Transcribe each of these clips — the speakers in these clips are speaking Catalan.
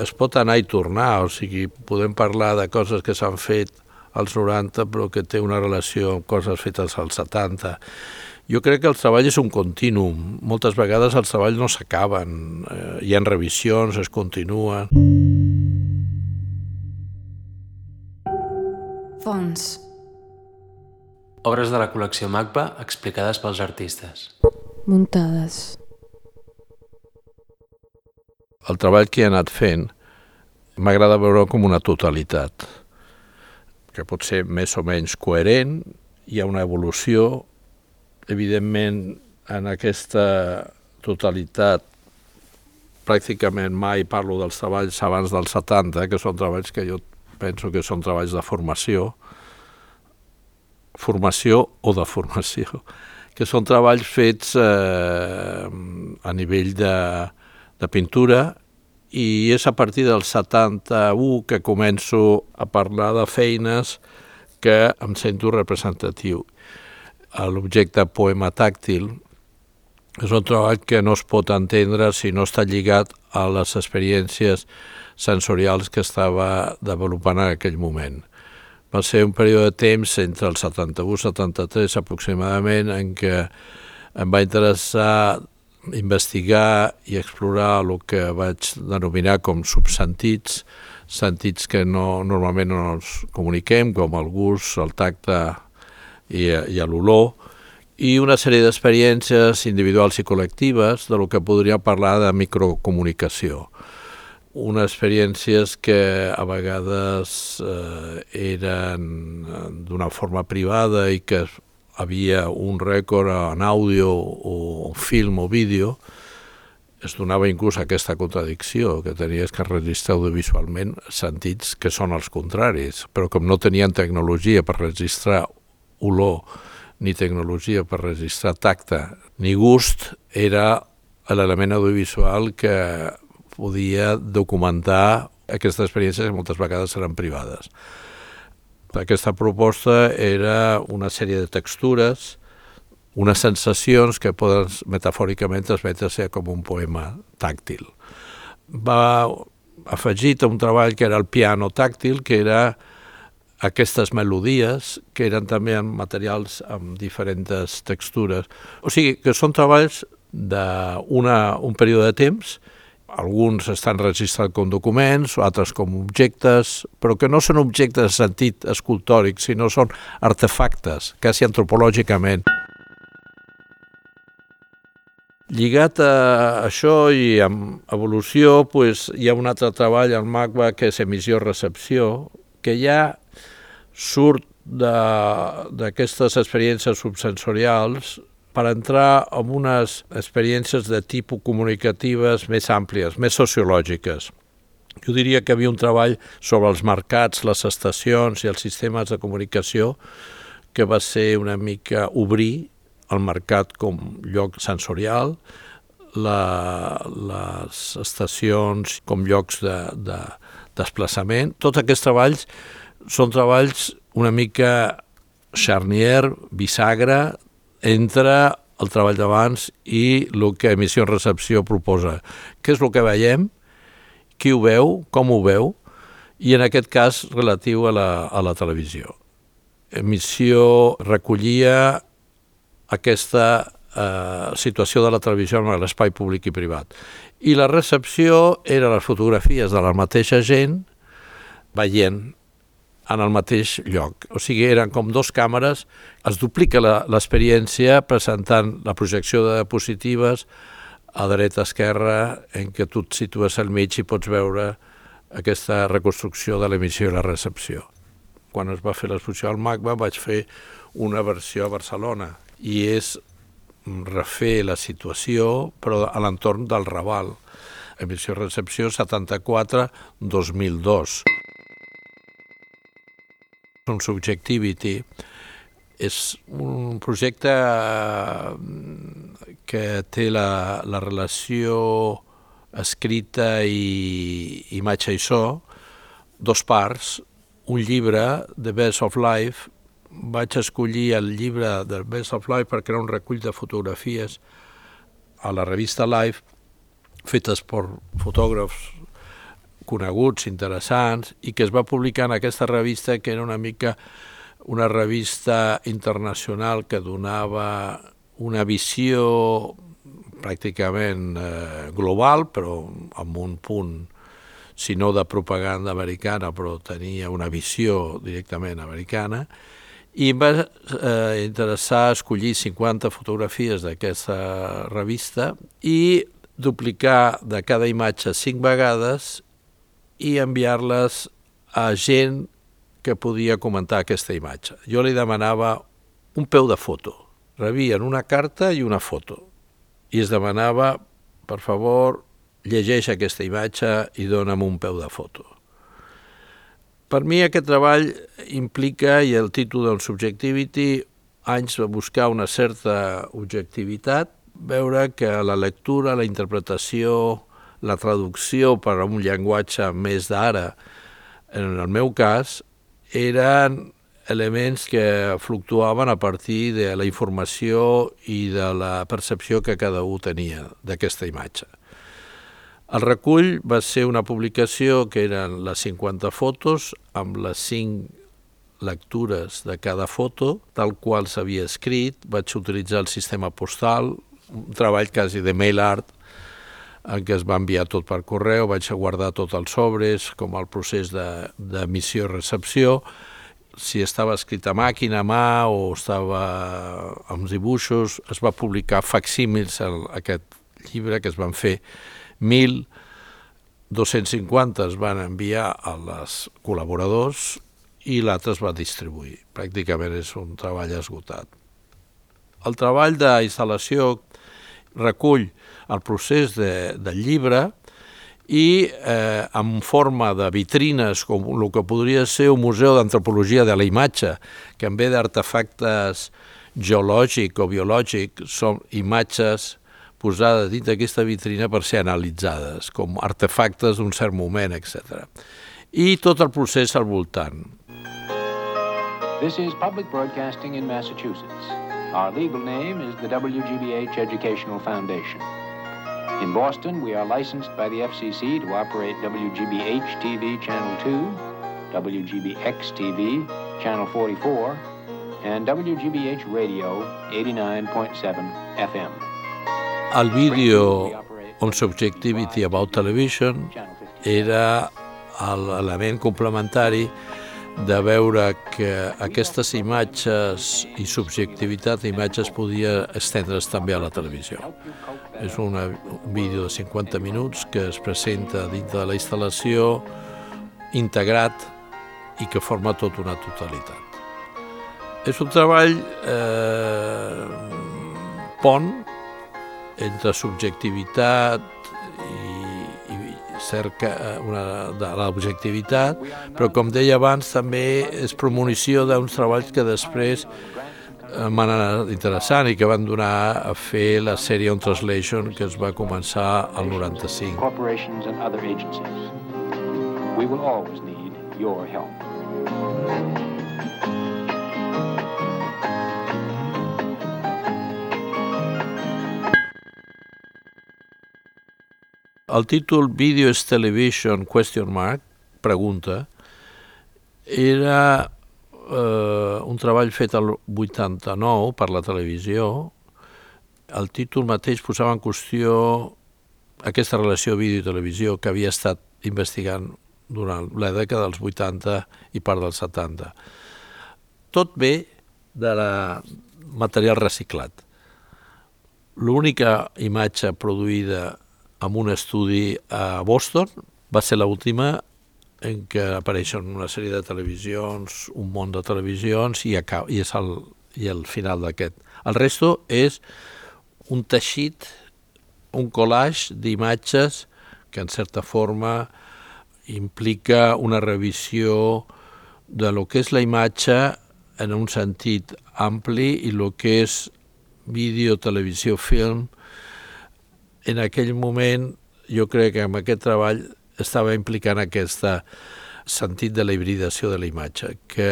Es pot anar i tornar, o sigui, podem parlar de coses que s'han fet als 90 però que té una relació amb coses fetes als 70. Jo crec que el treball és un continuum. Moltes vegades els treballs no s'acaben, eh, hi ha revisions, es continuen. Fons. Obres de la col·lecció MACBA explicades pels artistes. Muntades. El treball que he anat fent m'agrada veure com una totalitat, que pot ser més o menys coherent, hi ha una evolució, evidentment en aquesta totalitat pràcticament mai parlo dels treballs abans dels 70, que són treballs que jo penso que són treballs de formació, formació o de formació, que són treballs fets eh, a nivell de, de pintura i és a partir del 71 que començo a parlar de feines que em sento representatiu. L'objecte poema tàctil és un treball que no es pot entendre si no està lligat a les experiències sensorials que estava desenvolupant en aquell moment. Va ser un període de temps entre el 71 i 73 aproximadament en què em va interessar investigar i explorar el que vaig denominar com subsentits, sentits que no, normalment no ens comuniquem, com el gust, el tacte i, i l'olor, i una sèrie d'experiències individuals i col·lectives de lo que podria parlar de microcomunicació. Unes experiències que a vegades eh, eren d'una forma privada i que havia un rècord en àudio o film o vídeo, es donava inclús aquesta contradicció, que tenies que registrar audiovisualment sentits que són els contraris, però com no tenien tecnologia per registrar olor, ni tecnologia per registrar tacte, ni gust, era l'element audiovisual que podia documentar aquestes experiències que moltes vegades eren privades. Aquesta proposta era una sèrie de textures, unes sensacions que poden metafòricament transmetre-se com un poema tàctil. Va afegit a un treball que era el piano tàctil, que era aquestes melodies, que eren també en materials amb diferents textures. O sigui, que són treballs d'un període de temps alguns estan registrats com documents, altres com objectes, però que no són objectes de sentit escultòric, sinó són artefactes, quasi antropològicament. Lligat a això i amb evolució, pues, hi ha un altre treball al MACBA que és emissió-recepció, que ja surt d'aquestes experiències subsensorials per entrar en unes experiències de tipus comunicatives més àmplies, més sociològiques. Jo diria que havia un treball sobre els mercats, les estacions i els sistemes de comunicació que va ser una mica obrir el mercat com lloc sensorial, la, les estacions com llocs de, de desplaçament. Tots aquests treballs són treballs una mica charnier, bisagra, entre el treball d'abans i el que emissió-recepció proposa. Què és el que veiem? Qui ho veu? Com ho veu? I en aquest cas relatiu a la, a la televisió. Emissió recollia aquesta eh, situació de la televisió en l'espai públic i privat. I la recepció era les fotografies de la mateixa gent veient en el mateix lloc. O sigui, eren com dos càmeres, es duplica l'experiència presentant la projecció de diapositives a dreta, esquerra, en què tu et situes al mig i pots veure aquesta reconstrucció de l'emissió i la recepció. Quan es va fer l'exposició al MACBA vaig fer una versió a Barcelona i és refer la situació però a l'entorn del Raval. Emissió-recepció 74-2002 un Subjectivity és un projecte eh, que té la, la relació escrita i imatge i so, dos parts, un llibre, The Best of Life, vaig escollir el llibre The Best of Life perquè era un recull de fotografies a la revista Life fetes per fotògrafs coneguts, interessants, i que es va publicar en aquesta revista, que era una mica una revista internacional que donava una visió pràcticament eh, global, però amb un punt, si no de propaganda americana, però tenia una visió directament americana, i em va eh, interessar escollir 50 fotografies d'aquesta revista i duplicar de cada imatge cinc vegades i enviar-les a gent que podia comentar aquesta imatge. Jo li demanava un peu de foto. Rebien una carta i una foto. I es demanava, per favor, llegeix aquesta imatge i dona'm un peu de foto. Per mi aquest treball implica, i el títol del Subjectivity, anys de buscar una certa objectivitat, veure que la lectura, la interpretació, la traducció per a un llenguatge més d'ara, en el meu cas, eren elements que fluctuaven a partir de la informació i de la percepció que cada un tenia d'aquesta imatge. El recull va ser una publicació que eren les 50 fotos amb les 5 lectures de cada foto, tal qual s'havia escrit. Vaig utilitzar el sistema postal, un treball quasi de mail art, en què es va enviar tot per correu, vaig guardar tot els sobres, com el procés d'emissió i recepció, si estava escrit a màquina, a mà o estava amb dibuixos, es va publicar facsímils aquest llibre que es van fer 1.250 es van enviar a les col·laboradors i l'altre es va distribuir. Pràcticament és un treball esgotat. El treball d'instal·lació recull el procés de, del llibre i eh, en forma de vitrines, com el que podria ser un museu d'antropologia de la imatge, que en ve d'artefactes geològic o biològic, són imatges posades dins d'aquesta vitrina per ser analitzades, com artefactes d'un cert moment, etc. I tot el procés al voltant. This is public broadcasting in Massachusetts. Our legal name is the WGBH Educational Foundation. In Boston, we are licensed by the FCC to operate WGBH TV Channel 2, WGBX TV Channel 44, and WGBH Radio 89.7 FM. El vídeo on Subjectivity About Television era l'element complementari de veure que aquestes imatges i subjectivitat d'imatges podia estendre's també a la televisió. És una, un vídeo de 50 minuts que es presenta dintre de la instal·lació integrat i que forma tot una totalitat. És un treball eh, pont entre subjectivitat cerca una, de l'objectivitat, però com deia abans també és premonició d'uns treballs que després eh, m'han anat interessant i que van donar a fer la sèrie On Translation que es va començar al 95. Corporations and other agencies. We will always need your help. El títol Video is Television question mark, pregunta, era eh, un treball fet al 89 per la televisió. El títol mateix posava en qüestió aquesta relació vídeo i televisió que havia estat investigant durant la dècada dels 80 i part dels 70. Tot ve de la material reciclat. L'única imatge produïda amb un estudi a Boston, va ser l'última en què apareixen una sèrie de televisions, un món de televisions i, acaba, i és el, i el final d'aquest. El resto és un teixit, un collage d'imatges que en certa forma implica una revisió de lo que és la imatge en un sentit ampli i el que és vídeo, televisió, film, en aquell moment jo crec que amb aquest treball estava implicant aquest sentit de la hibridació de la imatge, que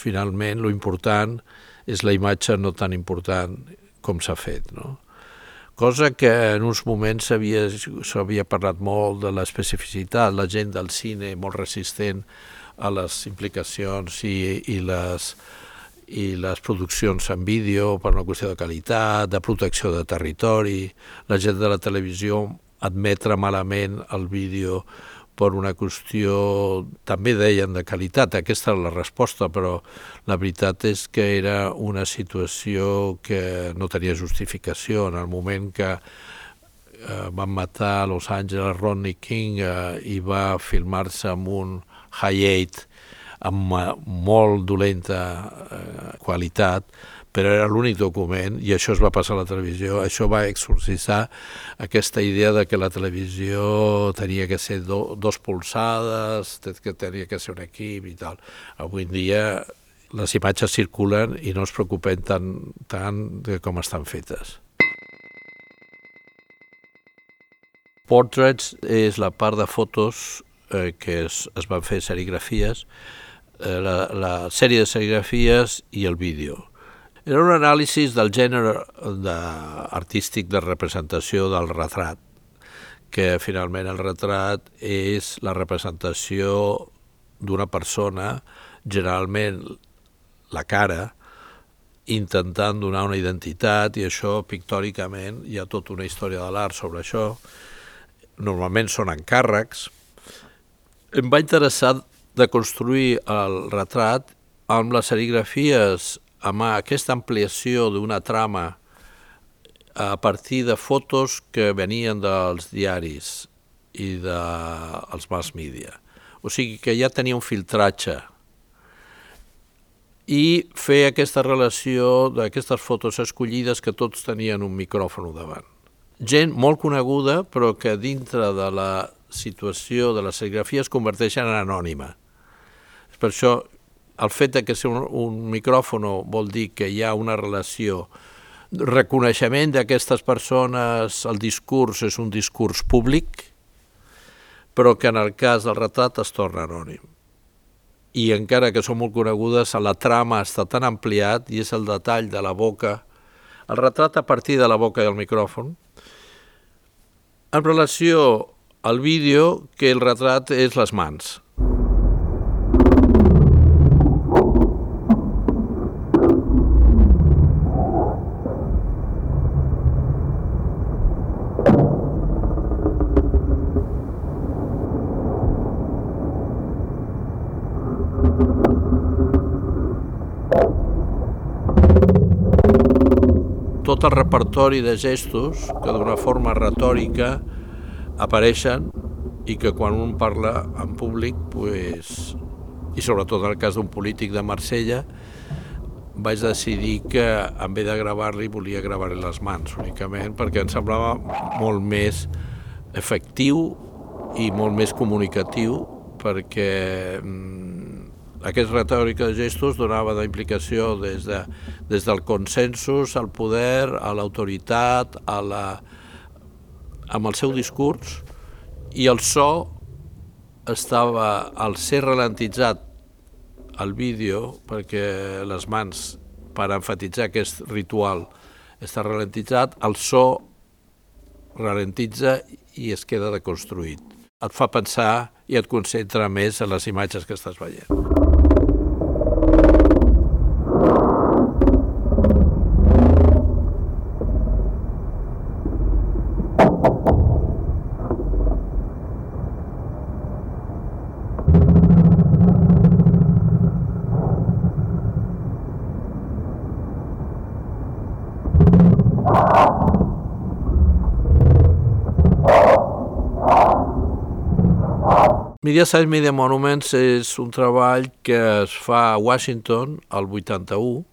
finalment lo important és la imatge no tan important com s'ha fet. No? cosa que en uns moments s'havia parlat molt de l'especificitat, la gent del cine molt resistent a les implicacions i, i les i les produccions en vídeo per una qüestió de qualitat, de protecció de territori, la gent de la televisió admetre malament el vídeo per una qüestió, també deien, de qualitat. Aquesta era la resposta, però la veritat és que era una situació que no tenia justificació. En el moment que eh, van matar a Los Angeles Rodney King eh, i va filmar-se amb un high-8 amb molt dolenta eh, qualitat, però era l'únic document i això es va passar a la televisió. Això va exorcitzar aquesta idea de que la televisió tenia que ser do, dos polsades, que tenia que ser un equip i tal. Avui en dia les imatges circulen i no es preocupen tant, tant de com estan fetes. Portraits és la part de fotos eh, que es, es van fer serigrafies, la, la sèrie de serigrafies i el vídeo era un anàlisi del gènere de, artístic de representació del retrat, que finalment el retrat és la representació d'una persona, generalment la cara, intentant donar una identitat i això pictòricament hi ha tota una història de l'art sobre això. Normalment són encàrrecs. Em va interessar de construir el retrat amb les serigrafies amb aquesta ampliació d'una trama a partir de fotos que venien dels diaris i dels de, mass media. O sigui que ja tenia un filtratge i fer aquesta relació d'aquestes fotos escollides que tots tenien un micròfon davant. Gent molt coneguda, però que dintre de la situació de la serigrafia es converteixen en anònima. Per això el fet de que sigui un, un micròfon vol dir que hi ha una relació reconeixement d'aquestes persones, el discurs és un discurs públic, però que en el cas del retrat es torna anònim. I encara que són molt conegudes, la trama està tan ampliat i és el detall de la boca, el retrat a partir de la boca i el micròfon, en relació al vídeo que el retrat és les mans. Tot el repertori de gestos que d'una forma retòrica apareixen i que quan un parla en públic, pues, i sobretot en el cas d'un polític de Marsella, vaig decidir que en vez de gravar-li volia gravar-li les mans únicament perquè em semblava molt més efectiu i molt més comunicatiu perquè mm, aquest retòrica de gestos donava d'implicació des, de, des del consensus al poder, a l'autoritat, a la, amb el seu discurs, i el so estava, al ser ralentitzat el vídeo, perquè les mans, per enfatitzar aquest ritual, està ralentitzat, el so ralentitza i es queda deconstruït. Et fa pensar i et concentra més en les imatges que estàs veient. Media Size Media Monuments és un treball que es fa a Washington el 81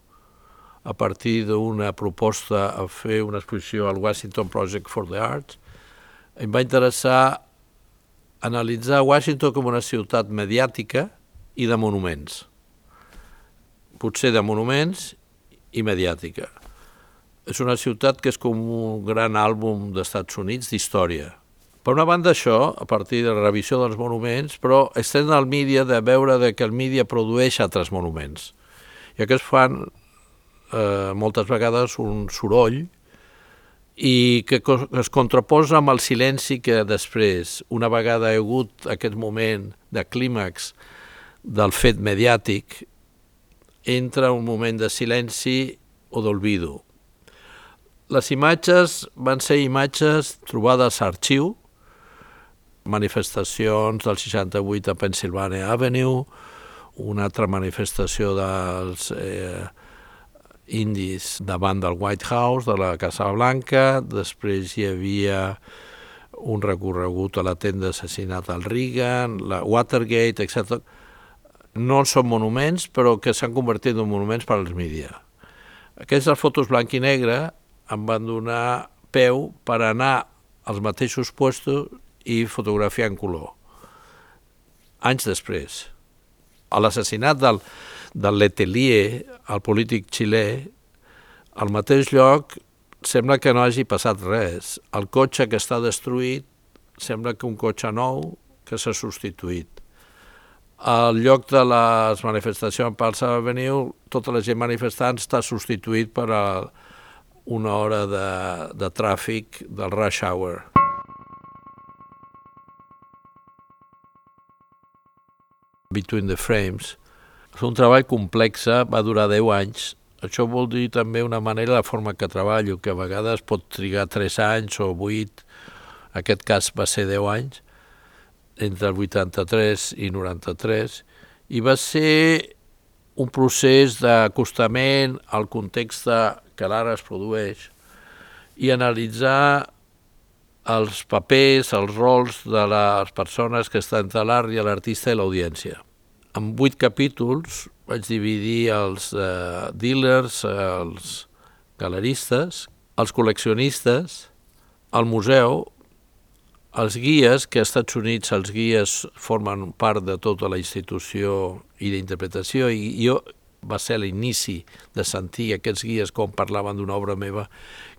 a partir d'una proposta a fer una exposició al Washington Project for the Arts. Em va interessar analitzar Washington com una ciutat mediàtica i de monuments. Potser de monuments i mediàtica. És una ciutat que és com un gran àlbum d'Estats Units d'història, per una banda això, a partir de la revisió dels monuments, però estem al mídia de veure de que el mídia produeix altres monuments. I aquests fan eh, moltes vegades un soroll i que es contraposa amb el silenci que després, una vegada ha hagut aquest moment de clímax del fet mediàtic, entra un moment de silenci o d'olvido. Les imatges van ser imatges trobades a arxiu, manifestacions del 68 a Pennsylvania Avenue, una altra manifestació dels eh, indis davant del White House, de la Casa Blanca, després hi havia un recorregut a la tenda assassinat al Reagan, la Watergate, etc. No són monuments, però que s'han convertit en monuments per als mídia. Aquestes fotos blanc i negre em van donar peu per anar als mateixos puestos i fotografiar en color. Anys després. A l'assassinat del, del Letelier, el polític xilè, al mateix lloc sembla que no hagi passat res. El cotxe que està destruït sembla que un cotxe nou que s'ha substituït. Al lloc de les manifestacions en Palsa Avenue, tota la gent manifestant està substituït per a una hora de, de tràfic del rush hour. Between the Frames és un treball complex, va durar 10 anys. Això vol dir també una manera la forma que treballo, que a vegades pot trigar 3 anys o 8, en aquest cas va ser 10 anys, entre el 83 i 93, i va ser un procés d'acostament al context que l'ara es produeix i analitzar els papers, els rols de les persones que estan entre l'art i l'artista i l'audiència. En vuit capítols vaig dividir els eh, dealers, els galeristes, els col·leccionistes, el museu, els guies, que als Estats Units els guies formen part de tota la institució i d'interpretació, i jo va ser l'inici de sentir aquests guies com parlaven d'una obra meva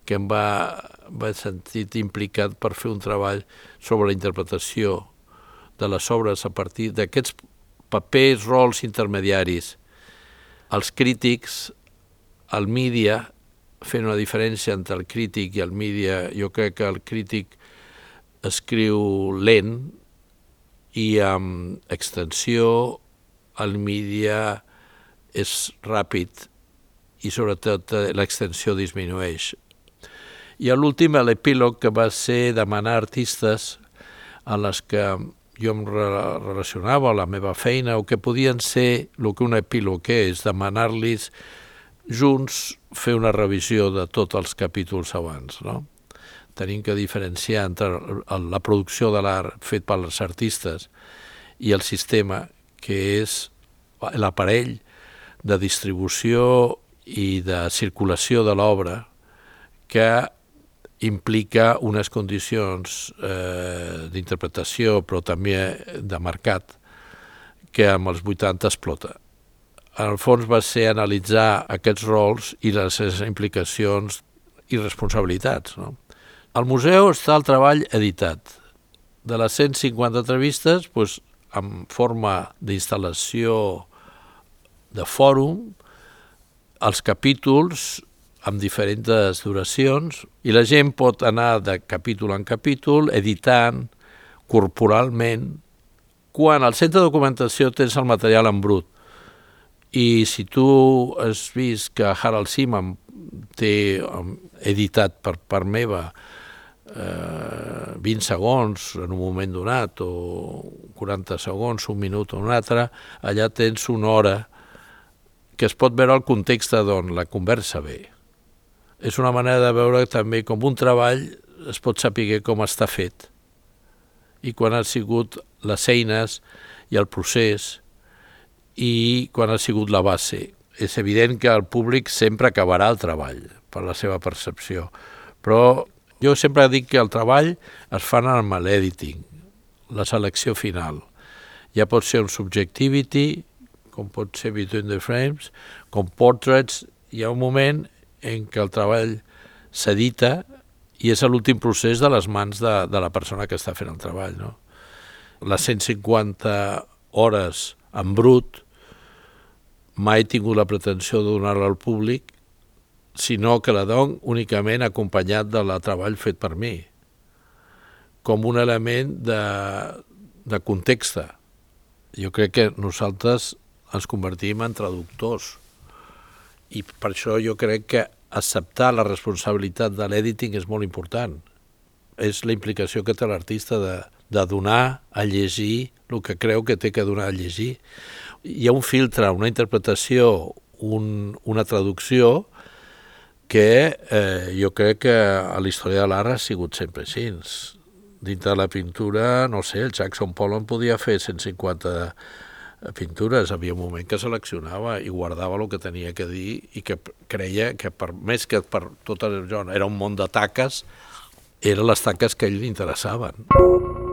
que em va, va sentit implicat per fer un treball sobre la interpretació de les obres a partir d'aquests papers, rols intermediaris. Els crítics, el mídia, fent una diferència entre el crític i el mídia, jo crec que el crític escriu lent i amb extensió, el mídia és ràpid i sobretot eh, l'extensió disminueix. I l'últim, l'epílog, que va ser demanar artistes a les que jo em relacionava la meva feina o que podien ser el que un epílog és, demanar-los junts fer una revisió de tots els capítols abans. No? Tenim que diferenciar entre la producció de l'art fet pels artistes i el sistema, que és l'aparell de distribució i de circulació de l'obra que implica unes condicions eh, d'interpretació però també de mercat que amb els 80 explota. En el fons va ser analitzar aquests rols i les implicacions i responsabilitats. No? Al museu està el treball editat. De les 150 entrevistes, doncs, en forma d'instal·lació de fòrum, els capítols amb diferents duracions i la gent pot anar de capítol en capítol editant corporalment. Quan al centre de documentació tens el material en brut i si tu has vist que Harald Simon té editat per part meva eh, 20 segons en un moment donat o 40 segons, un minut o un altre, allà tens una hora que es pot veure el context d'on la conversa ve és una manera de veure també com un treball es pot saber com està fet i quan han sigut les eines i el procés i quan ha sigut la base. És evident que el públic sempre acabarà el treball per la seva percepció, però jo sempre dic que el treball es fa amb l'editing, la selecció final. Ja pot ser un subjectivity, com pot ser Between the Frames, com portraits, hi ha un moment en què el treball s'edita i és l'últim procés de les mans de, de la persona que està fent el treball. No? Les 150 hores en brut mai he tingut la pretensió de donar-la al públic, sinó que la dono únicament acompanyat de la treball fet per mi, com un element de, de context. Jo crec que nosaltres ens convertim en traductors i per això jo crec que acceptar la responsabilitat de l'editing és molt important. És la implicació que té l'artista de, de donar a llegir el que creu que té que donar a llegir. Hi ha un filtre, una interpretació, un, una traducció que eh, jo crec que a la història de l'art ha sigut sempre així. Dintre de la pintura, no sé, el Jackson Pollock podia fer 150 pintures, havia un moment que seleccionava i guardava el que tenia que dir i que creia que per més que per tot allò era un món de taques, eren les taques que a ell li interessaven.